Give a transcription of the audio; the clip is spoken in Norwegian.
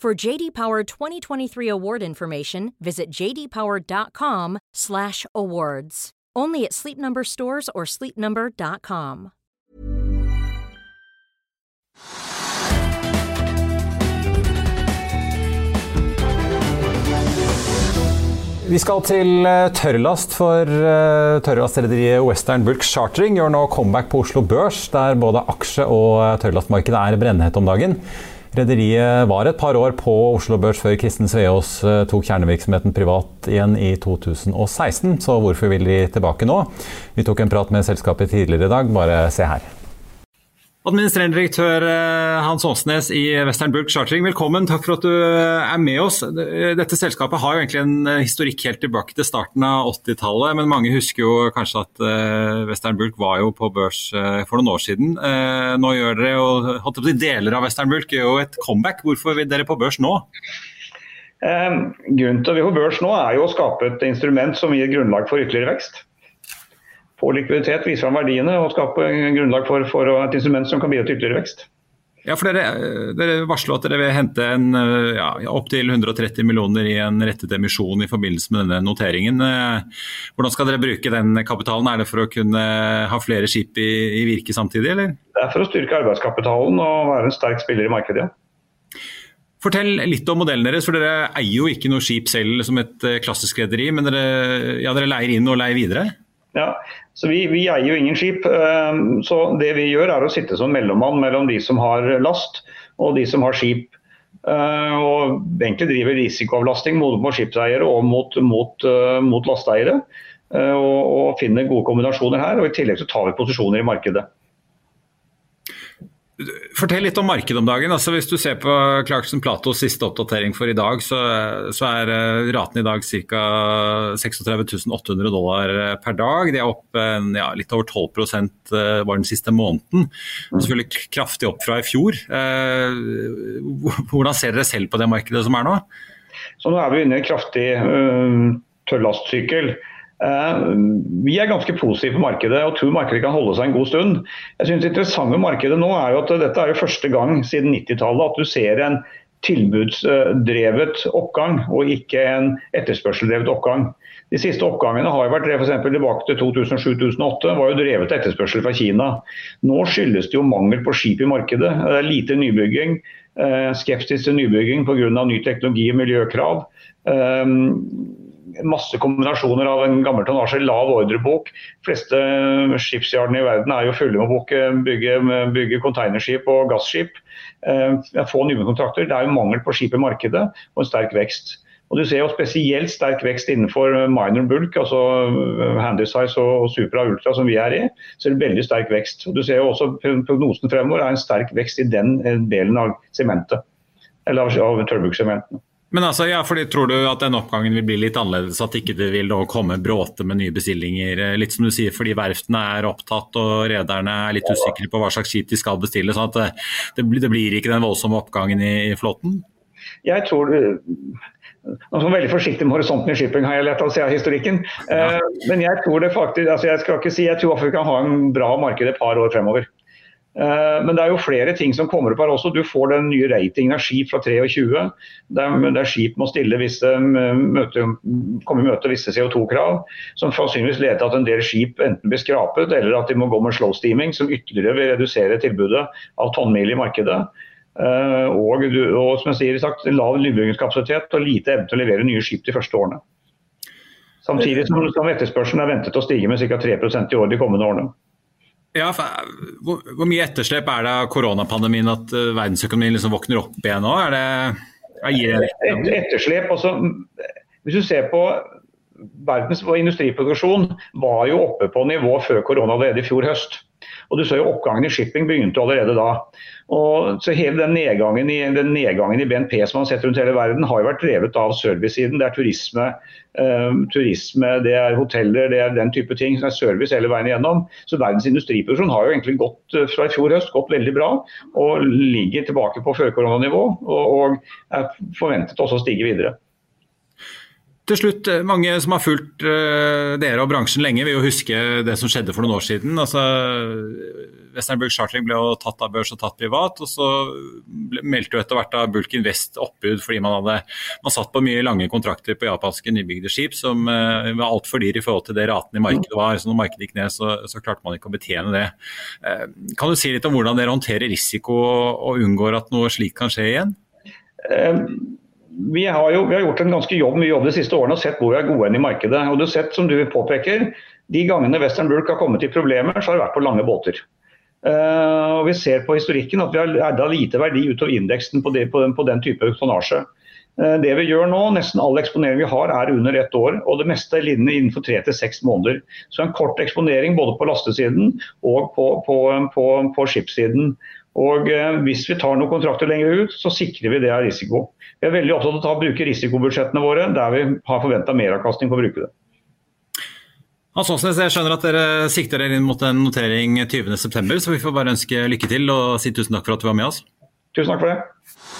For JD Power 2023 award information, visit jdpower.com/awards. Only at Sleep Number stores or sleepnumber.com. Vi skal til eh, tørrlast, for uh, tørrlastrederiet Western Bulk Chartering gjør nå comeback på Oslo Børs, der både aksje- og eh, tørrlastmarkedet er brennhett om dagen. Rederiet var et par år på Oslo Børs før Kristen Sveaas tok kjernevirksomheten privat igjen i 2016, så hvorfor vil de tilbake nå? Vi tok en prat med selskapet tidligere i dag, bare se her. Administrerende direktør Hans Åsnes i Western Bulk Chartering, velkommen. Takk for at du er med oss. Dette selskapet har jo egentlig en historikk helt tilbake til starten av 80-tallet, men mange husker jo kanskje at Western Bulk var jo på børs for noen år siden. Nå gjør dere jo deler av Western Bulk gjør jo et comeback. Hvorfor vil dere på børs nå? Eh, grunnen til at vi er på børs nå er jo å skape et instrument som gir grunnlag for ytterligere vekst få likviditet, vise fram verdiene og skape grunnlag for, for, et instrument som kan bidra til ytterligere vekst. Ja, for Dere, dere varsler at dere vil hente en, ja, opptil 130 millioner i en rettet emisjon i forbindelse med denne noteringen. Hvordan skal dere bruke den kapitalen? Er det for å kunne ha flere skip i, i virke samtidig, eller? Det er for å styrke arbeidskapitalen og være en sterk spiller i markedet. Ja. Fortell litt om modellen deres, for dere eier jo ikke noe skip selv som et klassisk rederi, men dere, ja, dere leier inn og leier videre? Ja, så vi, vi, eier jo ingen skip. Så det vi gjør er å sitte som mellommann mellom de som har last og de som har skip. Og egentlig driver risikoavlasting på skipseiere og mot, mot, mot lasteeiere. Og, og finner gode kombinasjoner her. Og i tillegg så tar vi posisjoner i markedet. Fortell litt om markedet om dagen. Altså, hvis du ser på Clarkson Platos siste oppdatering for i dag, så, så er raten i dag ca. 36 800 dollar per dag. De er opp ja, litt over 12% var den siste måneden. Og selvfølgelig kraftig opp fra i fjor. Hvordan ser dere selv på det markedet som er nå? Så Nå er vi inne i en kraftig uh, tørrlastsykkel. Vi er ganske positive på markedet og tror markedet kan holde seg en god stund. Jeg synes Det interessante med markedet nå er jo at dette er jo første gang siden 90-tallet at du ser en tilbudsdrevet oppgang og ikke en etterspørseldrevet oppgang. De siste oppgangene har jo vært for tilbake til 2007-2008, var jo drevet etterspørsel fra Kina. Nå skyldes det jo mangel på skip i markedet. Det er lite nybygging, skepsis til nybygging pga. ny teknologi og miljøkrav masse kombinasjoner av en gammel tonnasje, lav ordrebok. De fleste skipsjardene i verden er jo fulle med å bygge, bygge containerskip og gasskip. Få nye kontrakter. Det er jo mangel på skip i markedet og en sterk vekst. Og Du ser jo spesielt sterk vekst innenfor minor bulk, altså handysize og supra ultra som vi er i. Så er det veldig sterk vekst. Og Du ser jo også Prognosen fremover er en sterk vekst i den delen av sementet. Eller av tørrbrukssementene. Men altså, ja, fordi Tror du at den oppgangen vil bli litt annerledes? At ikke det vil komme bråte med nye bestillinger? Litt som du sier, fordi verftene er opptatt og rederne er litt usikre på hva slags skip de skal bestille. sånn at det, det, det blir ikke den voldsomme oppgangen i, i flåten? Jeg tror nå skal veldig forsiktig med horisonten i shipping, har jeg lært av å se av historikken. Ja. Men jeg tror det faktisk, altså jeg skal ikke si, jeg tror vi kan ha en bra marked et par år fremover. Men det er jo flere ting som kommer opp her også. Du får den nye ratingen av skip fra 23, der, skip må stille visse møte, komme i møte visse CO2-krav, som sannsynligvis leder til at en del skip enten blir skrapet, eller at de må gå med slow steaming, som ytterligere vil redusere tilbudet av tonnmil i markedet. Og, og som jeg sier, sagt, lav nybyggingskapasitet og lite evne til å levere nye skip de første årene. Samtidig som etterspørselen er ventet å stige med ca. 3 i år de kommende årene. Ja, hvor, hvor, mye etterslep er det av koronapandemien at uh, verdensøkonomien liksom våkner opp igjen nå? Er det, er Et, etterslep, altså, Hvis du ser på verdens industriproduksjon var jo oppe på nivå før korona allerede i fjor høst. Og du så jo Oppgangen i shipping begynte allerede da. Og så Hele den nedgangen, i, den nedgangen i BNP som man har sett rundt hele verden, har jo vært drevet av servicesiden. Det er turisme, uh, turisme, det er hoteller, det er den type ting. som er service hele veien igjennom. Så verdens industriproduksjon har jo egentlig gått uh, fra i fjor høst gått veldig bra. Og ligger tilbake på førkoronanivå. Og, og er forventet også å stige videre. Til slutt, eh, mange som har fulgt uh, dere og bransjen lenge, vil jo huske det som skjedde for noen år siden. Altså, Westernburg Chartering ble jo tatt av børs og tatt privat. og Så meldte jo etter hvert av Bulk Invest oppbud fordi man hadde man satt på mye lange kontrakter på japanske nybygde skip som uh, var altfor dyre i forhold til det raten i markedet var. Så når markedet gikk ned, så, så klarte man ikke å betjene det. Uh, kan du si litt om hvordan dere håndterer risiko og unngår at noe slikt kan skje igjen? Um vi har jo vi har gjort en ganske jobb, mye jobb de siste årene og sett hvor vi er gode i markedet. Og du har sett, som du påpeker, De gangene Western Bulk har kommet i problemer, så har det vært på lange båter. Uh, og Vi ser på historikken at vi har erda lite verdi utover indeksen på, det, på, den, på den type tonnasje. Uh, det vi gjør nå, Nesten all eksponering vi har er under ett år, og det meste er innenfor tre til seks måneder. Så en kort eksponering både på lastesiden og på, på, på, på skipssiden. Og eh, Hvis vi tar noen kontrakter lenger ut, så sikrer vi det av risiko. Vi er veldig opptatt av å bruke risikobudsjettene våre der vi har forventa meravkastning på å bruke det. Hans Åsnes, jeg skjønner at dere sikter dere inn mot en notering 20.9, så vi får bare ønske lykke til og si tusen takk for at du var med oss. Tusen takk for det.